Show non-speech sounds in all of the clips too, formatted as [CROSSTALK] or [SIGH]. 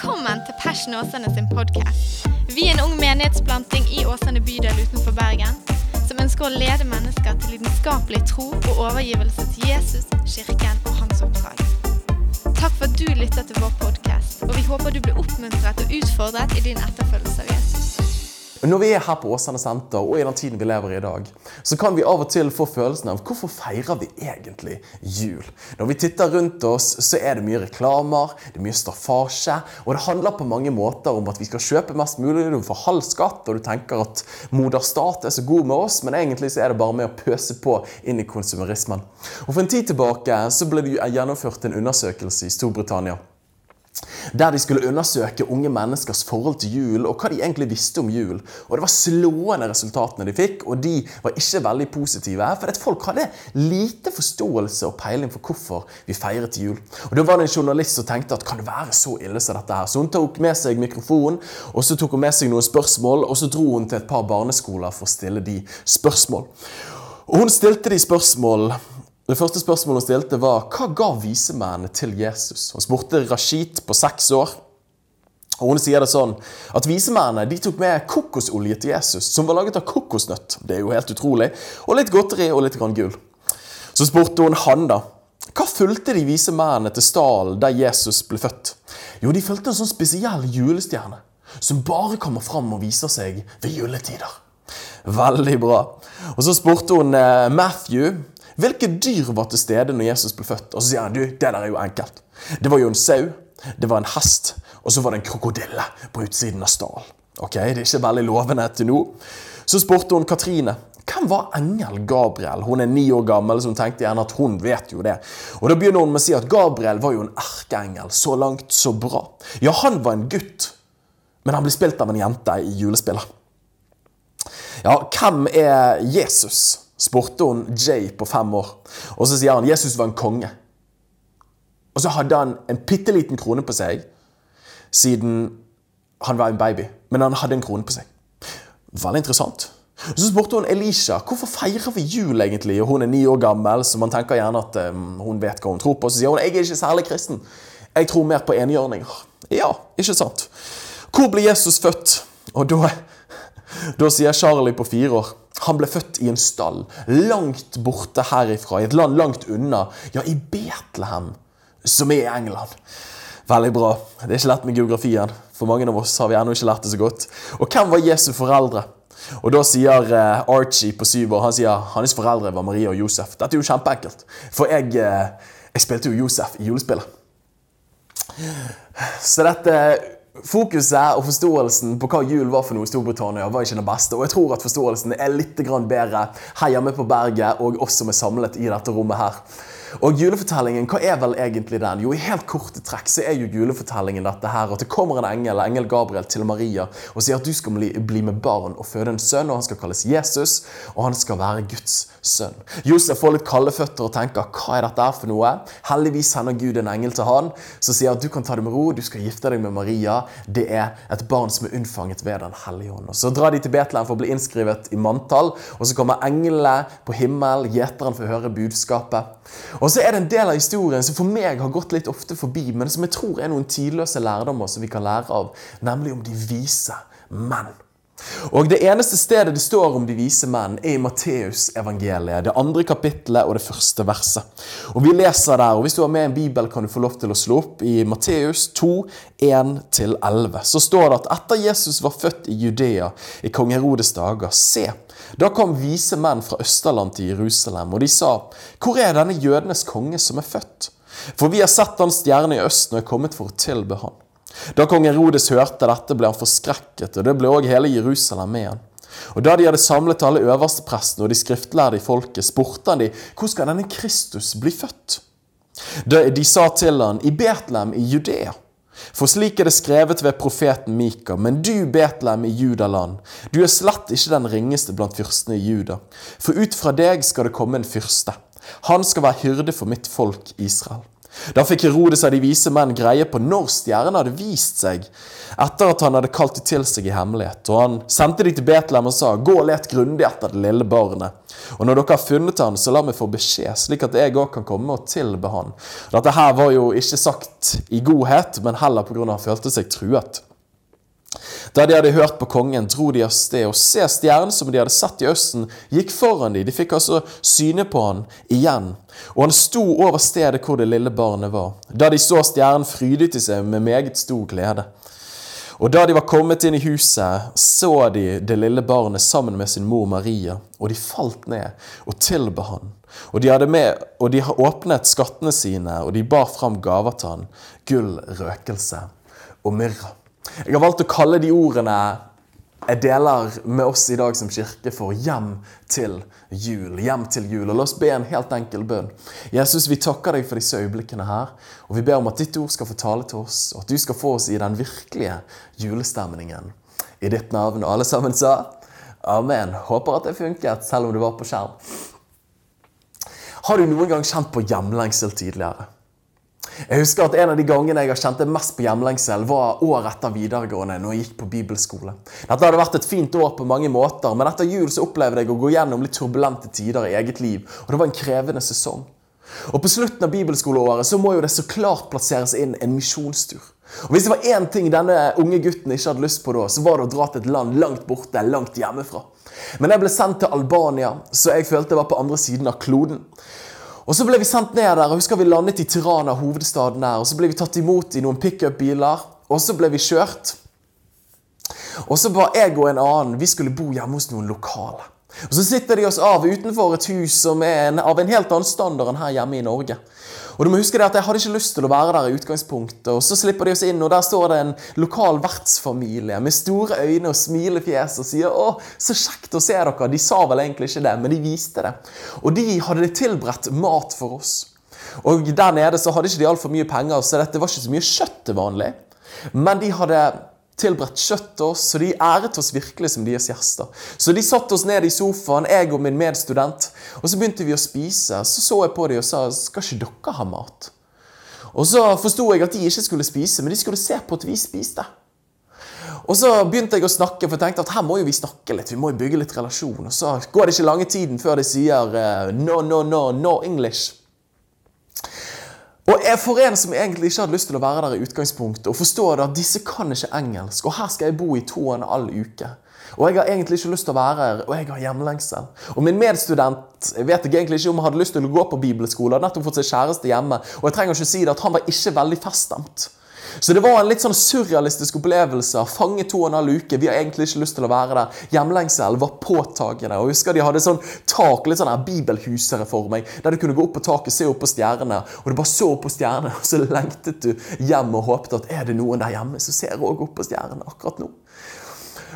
Velkommen til Passion Åsane sin podkast. Vi er en ung menighetsplanting i Åsane bydel utenfor Bergen som ønsker å lede mennesker til lidenskapelig tro og overgivelse til Jesus, kirken og hans oppdrag. Takk for at du lytter til vår podkast, og vi håper du blir oppmuntret og utfordret i din etterfølgelse av Jesus. Når vi er her på Åsane senter og i den tiden vi lever i i dag, så kan vi av og til få følelsen av hvorfor feirer vi egentlig jul? Når vi titter rundt oss, så er det mye reklamer, det er mye staffasje, og det handler på mange måter om at vi skal kjøpe mest mulig, du får halv skatt, og du tenker at moder stat er så god med oss, men egentlig så er det bare med å pøse på inn i konsumerismen. Og For en tid tilbake så ble det gjennomført en undersøkelse i Storbritannia der de skulle undersøke unge menneskers forhold til jul og hva de egentlig visste om jul. Og Det var slående resultatene de fikk, og de var ikke veldig positive. For at folk hadde lite forståelse og peiling for hvorfor vi feiret jul. Og Da var det en journalist som tenkte at kan det være så ille som dette her? Så hun tok med seg mikrofonen, og så tok hun med seg noen spørsmål, og så dro hun til et par barneskoler for å stille de spørsmål. Og Hun stilte de spørsmål det første spørsmålet hun stilte, var hva ga visemennene til Jesus? Hun spurte Rashid på seks år. Og Hun sier det sånn at visemennene de tok med kokosolje til Jesus, som var laget av kokosnøtt. Det er jo helt utrolig. Og litt godteri og litt grann gull. Så spurte hun han, da. Hva fulgte de vise mennene til stallen der Jesus ble født? Jo, de fulgte en sånn spesiell julestjerne som bare kommer fram og viser seg ved juletider. Veldig bra. Og Så spurte hun eh, Matthew hvilke dyr var til stede når Jesus ble født? Og så sier han du, det der er jo enkelt. Det var jo en sau, det var en hest, og så var det en krokodille på utsiden av stallen. Ok, Det er ikke veldig lovende til nå. Så spurte hun Katrine. Hvem var engel Gabriel? Hun er ni år gammel, så hun tenkte gjerne at hun vet jo det. Og Da begynner hun med å si at Gabriel var jo en erkeengel. Så langt, så bra. Ja, han var en gutt, men han ble spilt av en jente i julespillet. Ja, hvem er Jesus? Spurte hun Jay på fem år. Og så sier han Jesus var en konge. Og så hadde han en bitte liten krone på seg siden han var en baby. Men han hadde en krone på seg. Veldig interessant. Så spurte hun Elisha hvorfor feirer vi jul egentlig. Og Hun er ni år gammel, så man tenker gjerne at um, hun vet hva hun tror på. Så sier hun jeg er ikke særlig kristen. Jeg tror mer på enhjørninger. Ja, ikke sant? Hvor ble Jesus født? Og da, da sier Charlie på fire år han ble født i en stall langt borte herifra, i et land langt unna. Ja, i Betlehem, som er i England. Veldig bra. Det er ikke lett med geografien. For mange av oss har vi ennå ikke lært det så godt. Og hvem var Jesu foreldre? Og Da sier eh, Archie på syv år han sier hans foreldre var Maria og Josef. Dette er jo kjempeenkelt. For jeg, eh, jeg spilte jo Josef i julespillet. Så dette Fokuset og forståelsen på hva jul var for noe i Storbritannia, var ikke den beste. Og jeg tror at forståelsen er litt bedre her hjemme på berget og oss som er samlet i dette rommet her. Og julefortellingen, hva er vel egentlig den? Jo, i helt korte trekk så er jo julefortellingen dette her. At det kommer en engel, engel Gabriel, til Maria og sier at du skal bli med barn og føde en sønn, og han skal kalles Jesus, og han skal være Guds sønn. Josef får litt kalde føtter og tenker hva er dette her for noe? Heldigvis sender Gud en engel til han som sier at du kan ta det med ro, du skal gifte deg med Maria. Det er et barn som er unnfanget ved Den hellige ånd. Og Så drar de til Betlehem for å bli innskrevet i manntall, og så kommer englene på himmel, gjeteren for å høre budskapet. Og så er det en del av historien som for meg har gått litt ofte forbi, men som jeg tror er noen tidløse lærdommer som vi kan lære av, nemlig om de vise menn. Og Det eneste stedet det står om de vise menn, er i Matteusevangeliet. Det andre kapittelet og det første verset. Og Vi leser der, og hvis du har med en bibel, kan du få lov til å slå opp i Matteus 2, 1-11. Så står det at etter Jesus var født i Judea i kong Herodes dager, se, da kom vise menn fra Østerland til Jerusalem, og de sa, Hvor er denne jødenes konge som er født? For vi har sett hans stjerne i østen og er kommet for å tilbe han. Da kong Herodes hørte dette, ble han forskrekket, og det ble òg hele Jerusalem med han. Og Da de hadde samlet alle øversteprestene og de skriftlærde i folket, spurte han de, hvor skal denne Kristus bli født? De sa til han, i Betlehem i Judea. For slik er det skrevet ved profeten Mika, men du, Betlehem i Judaland, du er slett ikke den ringeste blant fyrstene i Juda. For ut fra deg skal det komme en fyrste. Han skal være hyrde for mitt folk Israel. Da fikk Herodes av de vise menn greie på når stjernen hadde vist seg, etter at han hadde kalt de til seg i hemmelighet. Og han sendte de til Betlehem og sa, gå og let grundig etter det lille barnet. Og når dere har funnet han, så la meg få beskjed, slik at jeg òg kan komme og tilbe han. Dette her var jo ikke sagt i godhet, men heller pga. at han følte seg truet. Da de hadde hørt på kongen, dro de av sted, og se stjernen som de hadde sett i østen, gikk foran de. De fikk altså syne på han igjen, og han sto over stedet hvor det lille barnet var. Da de så stjernen, frydet de seg med meget stor glede. Og da de var kommet inn i huset, så de det lille barnet sammen med sin mor Maria, og de falt ned og tilba han. Og de, med, og de åpnet skattene sine, og de bar fram gaver til han, gull, røkelse og myrra. Jeg har valgt å kalle de ordene jeg deler med oss i dag som kirke for 'hjem til jul'. Hjem til jul. Og La oss be en helt enkel bønn. Jesus, vi takker deg for disse øyeblikkene her. Og vi ber om at ditt ord skal få tale til oss, og at du skal få oss i den virkelige julestemningen. I ditt navn. Og alle sammen sa amen. Håper at det funket, selv om du var på skjerm. Har du noen gang kjent på hjemlengsel tidligere? Jeg husker at En av de gangene jeg har kjent det mest på hjemlengsel, var året etter videregående. når jeg gikk på bibelskole. Dette hadde vært et fint år på mange måter, men etter jul så opplevde jeg å gå gjennom litt turbulente tider i eget liv. Og det var en krevende sesong. Og På slutten av bibelskoleåret så må jo det så klart plasseres inn en misjonstur. Og Hvis det var én ting denne unge gutten ikke hadde lyst på da, så var det å dra til et land langt borte, langt hjemmefra. Men jeg ble sendt til Albania, så jeg følte jeg var på andre siden av kloden. Og Så ble vi sendt ned der, og husker vi landet i Tirana, hovedstaden der. og Så ble vi tatt imot i noen pickup-biler, og så ble vi kjørt. Og så var jeg og en annen Vi skulle bo hjemme hos noen lokale. Og Så sitter de oss av utenfor et hus som er en, av en helt annen standard enn her hjemme i Norge. Og du må huske det at Jeg hadde ikke lyst til å være der i utgangspunktet. og Så slipper de oss inn, og der står det en lokal vertsfamilie med store øyne og smilefjes og sier 'Å, så kjekt å se dere'. De sa vel egentlig ikke det, men de viste det. Og de hadde tilberedt mat for oss. Og Der nede så hadde ikke de altfor mye penger, så dette var ikke så mye kjøtt til vanlig. Men de hadde tilberedt kjøtt til oss, så de æret oss virkelig som deres gjester. Så de satte oss ned i sofaen, jeg og min medstudent, og så begynte vi å spise. Så så jeg på dem og sa skal ikke dere ha mat? Og så forsto jeg at de ikke skulle spise, men de skulle se på at vi spiste. Og så begynte jeg å snakke, for jeg tenkte at her må jo vi snakke litt. Vi må jo bygge litt relasjon. Og så går det ikke lange tiden før de sier eh, no, no, no, no English. Og jeg For en som egentlig ikke hadde lyst til å være der i utgangspunktet, og forstår at disse kan ikke engelsk, og her skal jeg bo i to og en halv uke. Og jeg har egentlig ikke lyst til å være her, og jeg har hjemlengsel. Og min medstudent jeg vet jeg egentlig ikke om hadde lyst til å gå på bibelskole, hadde nettopp fått seg kjæreste hjemme, og jeg trenger ikke si det at han var ikke veldig feststemt. Så det var en litt sånn surrealistisk opplevelse. Fange to og en halv uke. Vi har egentlig ikke lyst til å være der. Hjemlengsel var påtagende. Og jeg husker De hadde sånn tak, litt sånn her bibelhusere for meg, der du kunne gå opp på taket, se opp på stjernene. Og du bare så opp på stjernene, [LAUGHS] og så lengtet du hjem og håpet at er det noen der hjemme som ser òg opp på stjernene akkurat nå.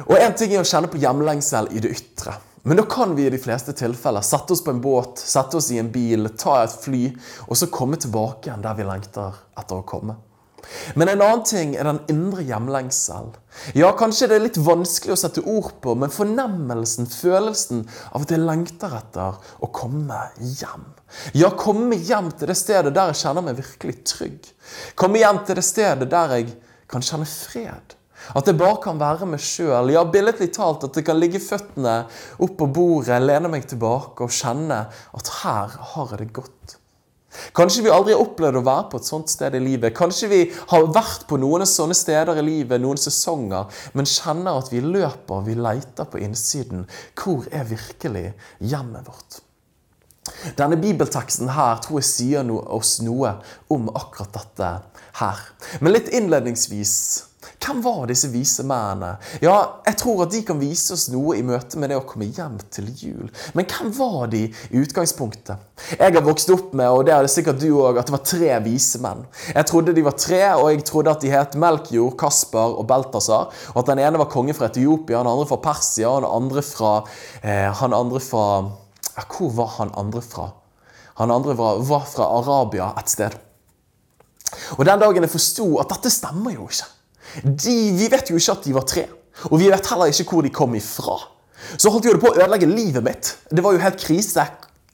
Og En ting er å kjenne på hjemlengsel i det ytre. Men da kan vi i de fleste tilfeller sette oss på en båt, sette oss i en bil, ta et fly, og så komme tilbake igjen der vi lengter etter å komme. Men en annen ting er den indre hjemlengsel. Ja, kanskje det er litt vanskelig å sette ord på, men fornemmelsen, følelsen av at jeg lengter etter å komme hjem. Ja, komme hjem til det stedet der jeg kjenner meg virkelig trygg. Komme hjem til det stedet der jeg kan kjenne fred. At jeg bare kan være meg sjøl. Ja, billedlig talt at jeg kan ligge føttene opp på bordet, lene meg tilbake og kjenne at her har jeg det godt. Kanskje vi aldri har opplevd å være på et sånt sted i livet. Kanskje vi har vært på noen sånne steder i livet, noen sesonger, men kjenner at vi løper, vi leter på innsiden. Hvor er virkelig hjemmet vårt? Denne bibelteksten her tror jeg sier oss noe om akkurat dette her. Men litt innledningsvis hvem var disse vise mennene? Ja, Jeg tror at de kan vise oss noe i møte med det å komme hjem til jul. Men hvem var de i utgangspunktet? Jeg har vokst opp med, og det er sikkert du òg, at det var tre vise menn. Jeg trodde de var tre, og jeg trodde at de het Melkjord, Kasper og Beltasar. Og at den ene var konge fra Etiopia, den andre fra Persia, og den andre fra, eh, han andre fra ja, Hvor var han andre fra? Han andre var, var fra Arabia et sted. Og Den dagen jeg forsto at dette stemmer jo ikke de, vi vet jo ikke at de var tre. Og vi vet heller ikke hvor de kom ifra. Så holdt jo det på å ødelegge livet mitt. Det var jo helt krise.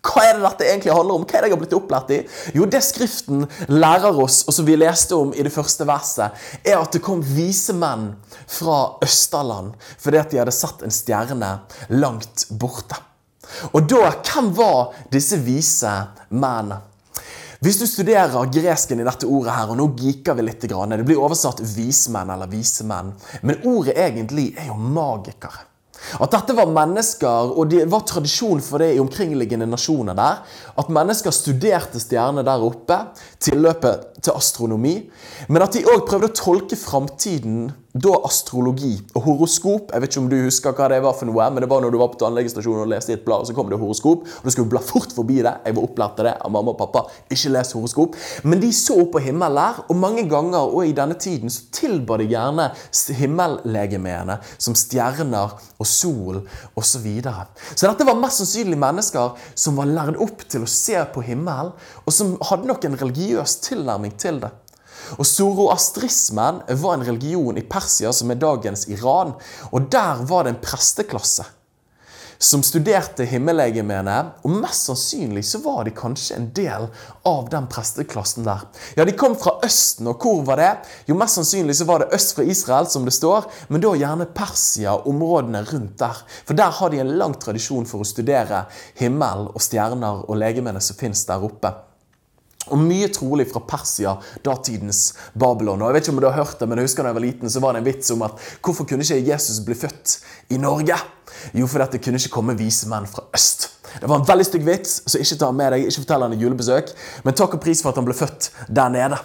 Hva er det dette egentlig handler om? Hva er det jeg har blitt opplært i? Jo, det Skriften lærer oss, og som vi leste om i det første verset, er at det kom vise menn fra Østerland fordi at de hadde satt en stjerne langt borte. Og da, hvem var disse vise mennene? Hvis du studerer gresken i dette ordet her, og nå geeker vi litt, det blir oversatt vismenn eller visemenn, men ordet egentlig er jo magikere. At dette var mennesker, og det var tradisjon for det i omkringliggende nasjoner der, at mennesker studerte stjernene der oppe, tilløpet til astronomi, men at de òg prøvde å tolke framtiden da astrologi og horoskop Jeg vet ikke om du husker hva det var for noe, men det var når du var på tannlegestasjonen og leste i et blad, og så kom det horoskop, og du skulle bla fort forbi det. Jeg var opplært til det av mamma og pappa. Ikke les horoskop. Men de så opp på himmelen der, og mange ganger og i denne tiden så tilba de gjerne himmellegemeene som stjerner og sol osv. Så, videre. så dette var mest sannsynlig mennesker som var lært opp til å se på himmelen, og som hadde nok en religiøs tilnærming til det. Og Zoroastrismen var en religion i Persia, som er dagens Iran. Og der var det en presteklasse som studerte himmellegemene, og mest sannsynlig så var de kanskje en del av den presteklassen der. Ja, De kom fra Østen, og hvor var det? Jo, Mest sannsynlig så var det øst fra Israel, som det står, men da gjerne Persia, områdene rundt der. For der har de en lang tradisjon for å studere himmel og stjerner og legemene som fins der oppe. Og mye trolig fra Persia, datidens Babylon. Og jeg vet ikke om du har hørt det, men jeg husker da jeg var liten, så var det en vits om at hvorfor kunne ikke Jesus bli født i Norge? Jo, fordi det kunne ikke komme vise menn fra øst. Det var en veldig stygg vits, så ikke ta med deg, ikke fortell han i julebesøk. Men takk og pris for at han ble født der nede.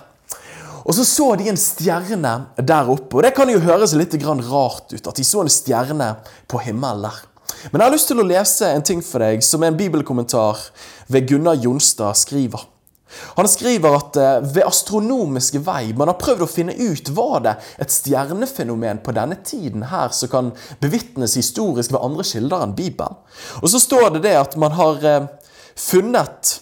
Og så så de en stjerne der oppe. Og det kan jo høres litt rart ut at de så en stjerne på himmelen der. Men jeg har lyst til å lese en ting for deg som en bibelkommentar ved Gunnar Jonstad skriver. Han skriver at eh, ved astronomiske vei man har prøvd å finne ut var det et stjernefenomen på denne tiden her som kan bevitnes historisk ved andre kilder enn Bibelen. Og så står det det at man har eh, funnet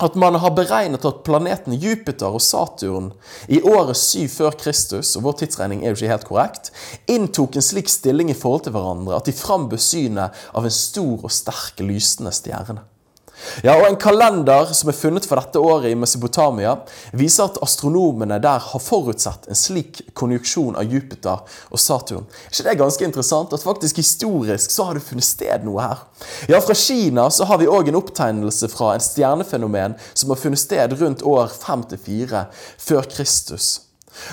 at man har beregnet at planetene Jupiter og Saturn i året 7 før Kristus, og vår tidsregning er jo ikke helt korrekt, inntok en slik stilling i forhold til hverandre at de frambød synet av en stor og sterk lysende stjerne. Ja, og En kalender som er funnet for dette året i Mesopotamia, viser at astronomene der har forutsett en slik konjunksjon av Jupiter og Saturn. Er ikke det ganske interessant? At faktisk historisk så har det funnet sted noe her. Ja, Fra Kina så har vi òg en opptegnelse fra en stjernefenomen som har funnet sted rundt år 5-4 før Kristus.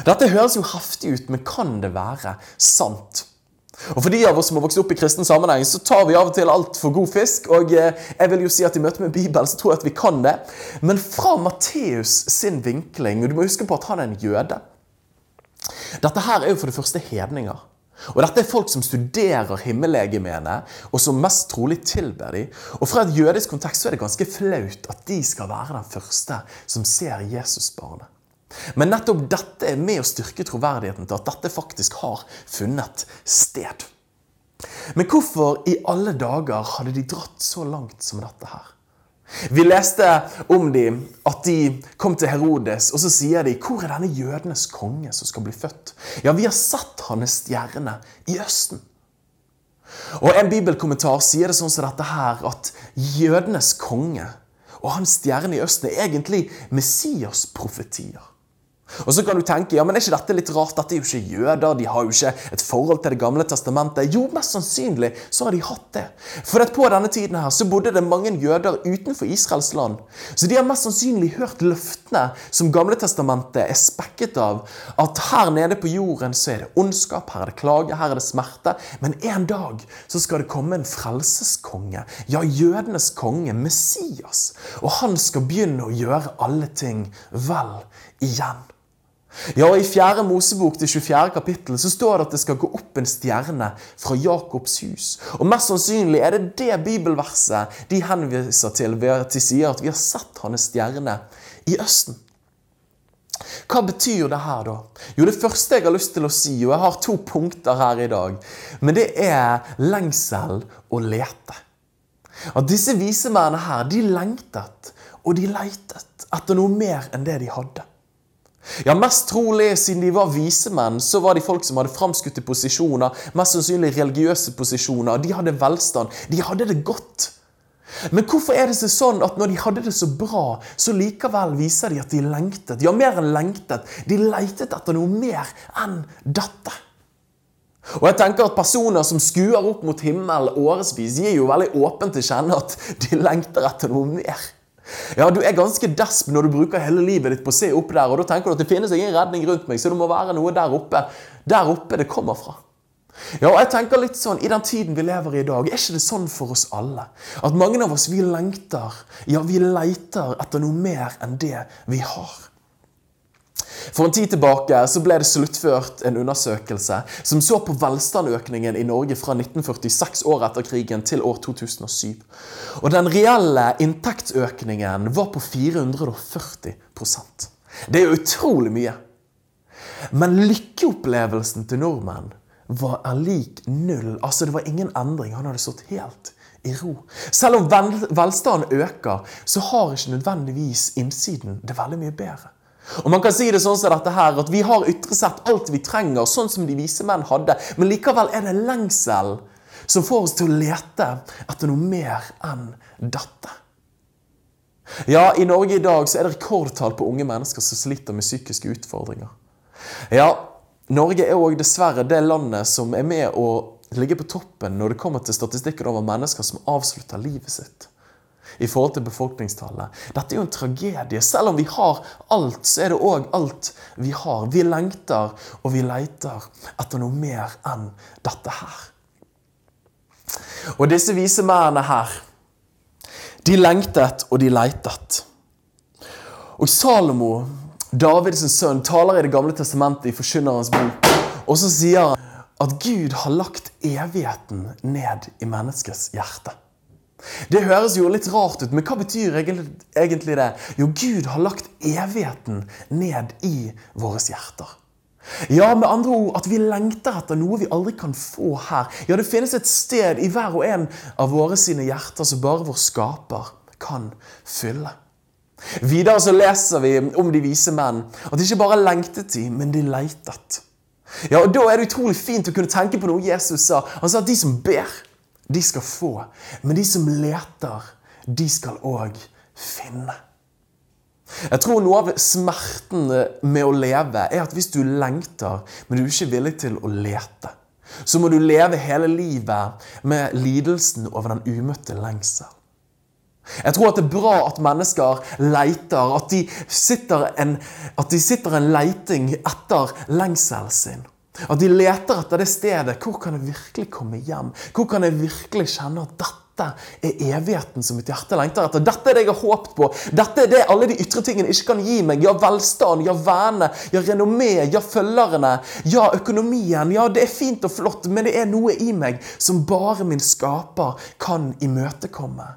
Dette høres jo heftig ut, men kan det være sant? Og For de av oss som har vokst opp i kristen sammenheng, så tar vi av og til alt for god fisk. Og eh, jeg vil jo si at i møte med Bibelen så tror jeg at vi kan det. Men fra Matteus sin vinkling, og du må huske på at han er en jøde Dette her er jo for det første hedninger. Og Dette er folk som studerer himmellegemene, og som mest trolig tilber dem. Og Fra et jødisk kontekst så er det ganske flaut at de skal være den første som ser Jesusbarnet. Men nettopp dette er med å styrke troverdigheten til at dette faktisk har funnet sted. Men hvorfor i alle dager hadde de dratt så langt som dette her? Vi leste om dem at de kom til Herodes, og så sier de 'Hvor er denne jødenes konge som skal bli født?' Ja, vi har sett hans stjerne i Østen. Og En bibelkommentar sier det sånn som dette her, at jødenes konge og hans stjerne i Østen er egentlig Messias-profetier. Og så kan du tenke ja, men er ikke dette litt rart? Dette er jo ikke jøder. De har jo ikke et forhold til Det gamle testamentet. Jo, mest sannsynlig så har de hatt det. For at på denne tiden her så bodde det mange jøder utenfor Israels land. Så de har mest sannsynlig hørt løftene som Gamle testamentet er spekket av. At her nede på jorden så er det ondskap, her er det klage, her er det smerte. Men en dag så skal det komme en frelseskonge. Ja, jødenes konge, Messias. Og han skal begynne å gjøre alle ting vel igjen. Ja, og I 4. Mosebok til 24. kapittel så står det at det skal gå opp en stjerne fra Jakobs hus. Og Mest sannsynlig er det det bibelverset de henviser til ved at de sier at vi har sett hans stjerne i Østen. Hva betyr det her, da? Jo, Det første jeg har lyst til å si, og jeg har to punkter her i dag, men det er lengsel og lete. At disse visemennene her, de lengtet og de leitet etter noe mer enn det de hadde. Ja, Mest trolig, siden de var vise menn, så var de folk som hadde framskutte posisjoner, mest sannsynlig religiøse posisjoner. De hadde velstand. De hadde det godt. Men hvorfor er det sånn at når de hadde det så bra, så likevel viser de at de lengtet? Ja, mer enn lengtet. De leitet etter noe mer enn dette. Og jeg tenker at Personer som skuer opp mot himmelen årevis, gir jo veldig åpent til kjenne at de lengter etter noe mer. Ja, Du er ganske desp når du bruker hele livet ditt på å se opp der, og da tenker du at det finnes ingen redning rundt meg, så det må være noe der oppe. Der oppe det kommer fra. Ja, og jeg tenker litt sånn, I den tiden vi lever i i dag, er ikke det sånn for oss alle? At mange av oss vi lengter, ja, vi leiter etter noe mer enn det vi har. For en tid tilbake så ble det sluttført en undersøkelse som så på velstandøkningen i Norge fra 1946 år etter krigen til år 2007. Og Den reelle inntektsøkningen var på 440% Det er utrolig mye. Men lykkeopplevelsen til nordmenn var er lik null. Altså, det var ingen endring. Han hadde stått helt i ro. Selv om velstanden øker, så har ikke nødvendigvis innsiden det veldig mye bedre. Og man kan si det sånn som dette her, at Vi har ytre sett alt vi trenger, sånn som de vise menn hadde. Men likevel er det lengsel som får oss til å lete etter noe mer enn dette. Ja, I Norge i dag så er det rekordtall på unge mennesker som sliter med psykiske utfordringer. Ja, Norge er òg dessverre det landet som er med å ligge på toppen når det kommer til statistikken over mennesker som avslutter livet sitt. I forhold til befolkningstallet. Dette er jo en tragedie. Selv om vi har alt, så er det òg alt vi har. Vi lengter og vi leiter etter noe mer enn dette her. Og disse vise mennene her, de lengtet og de leitet. Og Salomo Davids sønn taler i Det gamle testamentet i Forkynnerens bok. Og så sier han at Gud har lagt evigheten ned i menneskets hjerte. Det høres jo litt rart ut, men hva betyr egentlig det? Jo, Gud har lagt evigheten ned i våre hjerter. Ja, med andre ord at vi lengter etter noe vi aldri kan få her. Ja, det finnes et sted i hver og en av våre sine hjerter som bare vår skaper kan fylle. Videre så leser vi om de vise menn at de ikke bare lengtet de, men de leitet. Ja, og Da er det utrolig fint å kunne tenke på noe Jesus sa. Han sa at de som ber, de skal få. Men de som leter, de skal òg finne. Jeg tror noe av smerten med å leve er at hvis du lengter, men du er ikke villig til å lete, så må du leve hele livet med lidelsen over den umøtte lengsel. Jeg tror at det er bra at mennesker leiter, at de sitter en, at de sitter en leiting etter lengselen sin. At de leter etter det stedet. Hvor kan jeg virkelig komme hjem? Hvor kan jeg virkelig kjenne at dette er evigheten som mitt hjerte lengter etter? Dette er det jeg har håpet på. Dette er det alle de ytre tingene ikke kan gi meg. Ja, velstand, ja, vennene, ja, renommé, ja, følgerne, ja, økonomien. Ja, det er fint og flott, men det er noe i meg som bare min skaper kan imøtekomme.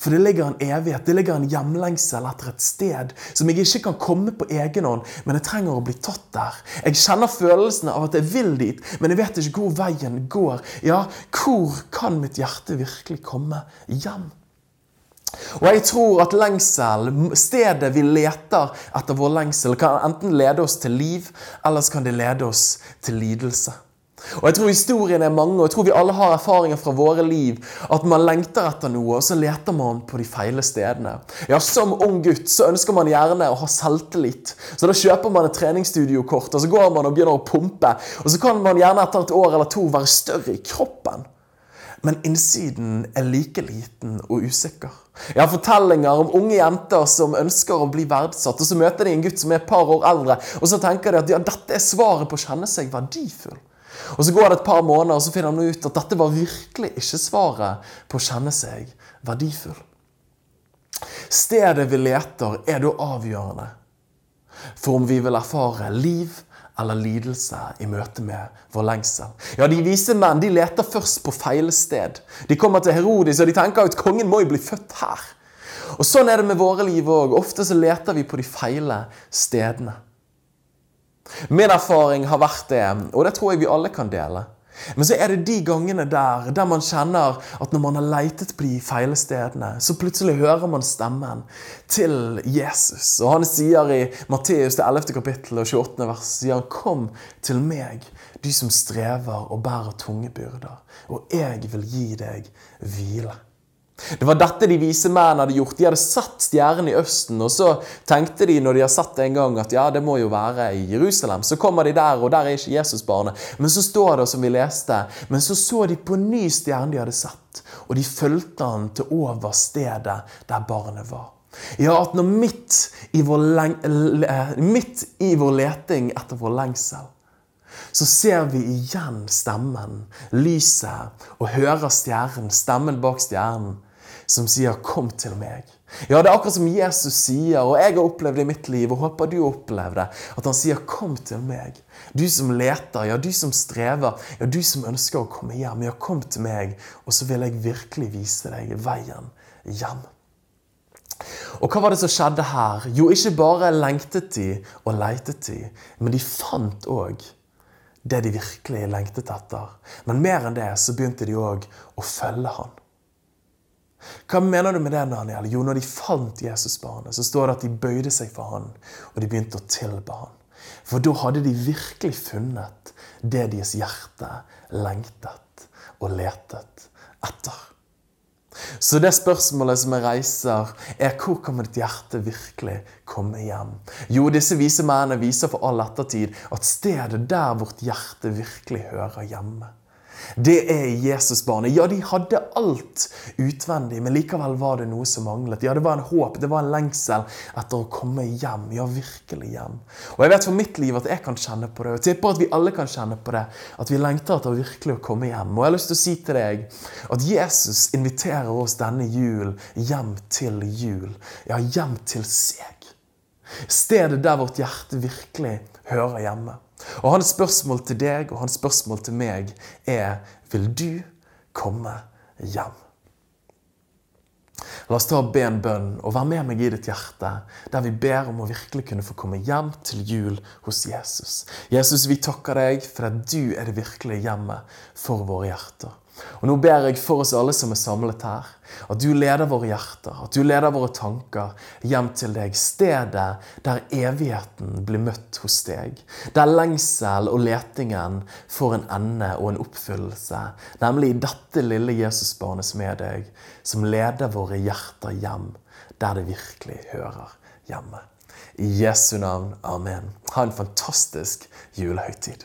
For det ligger en evighet, det ligger en hjemlengsel etter et sted som jeg ikke kan komme på egen hånd, men jeg trenger å bli tatt der. Jeg kjenner følelsene av at jeg vil dit, men jeg vet ikke hvor veien går. Ja, hvor kan mitt hjerte virkelig komme hjem? Og jeg tror at lengsel, stedet vi leter etter vår lengsel, kan enten lede oss til liv, eller så kan det lede oss til lidelse. Og jeg tror historien er mange, og jeg tror vi alle har erfaringer fra våre liv. At man lengter etter noe, og så leter man på de feile stedene. Ja, Som ung gutt så ønsker man gjerne å ha selvtillit. Så da kjøper man et treningsstudiokort, og så går man og begynner å pumpe. Og så kan man gjerne etter et år eller to være større i kroppen. Men innsiden er like liten og usikker. Jeg har fortellinger om unge jenter som ønsker å bli verdsatt. Og så møter de en gutt som er et par år eldre, og så tenker de at ja, dette er svaret på å kjenne seg verdifull. Og Så går det et par måneder, og så finner han ut at dette var virkelig ikke svaret på å kjenne seg verdifull. Stedet vi leter, er da avgjørende for om vi vil erfare liv eller lidelse i møte med vår lengsel. Ja, De vise menn de leter først på feil sted. De kommer til Herodis og de tenker at kongen må jo bli født her. Og Sånn er det med våre liv òg. Ofte så leter vi på de feile stedene. Min erfaring har vært det, og det tror jeg vi alle kan dele. Men så er det de gangene der der man kjenner at når man har leitet på de feile stedene, så plutselig hører man stemmen til Jesus. Og han sier i Matteus 11. kapittel og 28. vers sier han, Kom til meg, de som strever og bærer tunge byrder, og jeg vil gi deg hvile. Det var dette de vise menn hadde gjort. De hadde satt stjernen i Østen, og så tenkte de når de har satt det en gang, at ja, det må jo være i Jerusalem. Så kommer de der, og der er ikke Jesusbarnet. Men så står det, som vi leste, men så så de på ny stjerne de hadde sett, og de fulgte han til over stedet der barnet var. Ja, at når midt i vår, midt i vår leting etter vår lengsel så ser vi igjen stemmen, lyset, og hører stjernen, stemmen bak stjernen, som sier 'kom til meg'. Ja, Det er akkurat som Jesus sier, og jeg har opplevd det i mitt liv, og håper du har opplevd det, at han sier 'kom til meg'. Du som leter, ja, du som strever, ja, du som ønsker å komme hjem. Ja, kom til meg, og så vil jeg virkelig vise deg veien hjem. Og hva var det som skjedde her? Jo, ikke bare lengtet de og leitet de, men de fant òg det de virkelig lengtet etter. Men mer enn det så begynte de òg å følge han. Hva mener du med det, Daniel? Jo, når de fant Jesusbarnet, så står det at de bøyde seg for han, og de begynte å tilbe han. For da hadde de virkelig funnet det deres hjerte lengtet og letet etter. Så det spørsmålet som jeg reiser, er hvor kan ditt hjerte virkelig komme hjem? Jo, disse vise mennene viser for all ettertid at stedet der vårt hjerte virkelig hører hjemme, det er Jesusbarnet. Ja, de hadde alt utvendig, men likevel var det noe som manglet. Ja, det var en håp, det var en lengsel etter å komme hjem. Ja, virkelig hjem. Og jeg vet for mitt liv at jeg kan kjenne på det, og tipper at vi alle kan kjenne på det, at vi lengter etter virkelig å komme hjem. Og jeg har lyst til å si til deg at Jesus inviterer oss denne jul hjem til jul. Ja, hjem til seg. Stedet der vårt hjerte virkelig hører hjemme. Og hans spørsmål til deg og hans spørsmål til meg er vil du komme hjem. La oss ta og be en bønn og være med meg i ditt hjerte, der vi ber om å virkelig kunne få komme hjem til jul hos Jesus. Jesus, vi takker deg for at du er det virkelige hjemmet for våre hjerter. Og Nå ber jeg for oss alle som er samlet her, at du leder våre hjerter, at du leder våre tanker hjem til deg. Stedet der evigheten blir møtt hos deg. Der lengsel og letingen får en ende og en oppfyllelse. Nemlig dette lille Jesusbarnet som er deg, som leder våre hjerter hjem der det virkelig hører hjemme. I Jesu navn. Amen. Ha en fantastisk julehøytid.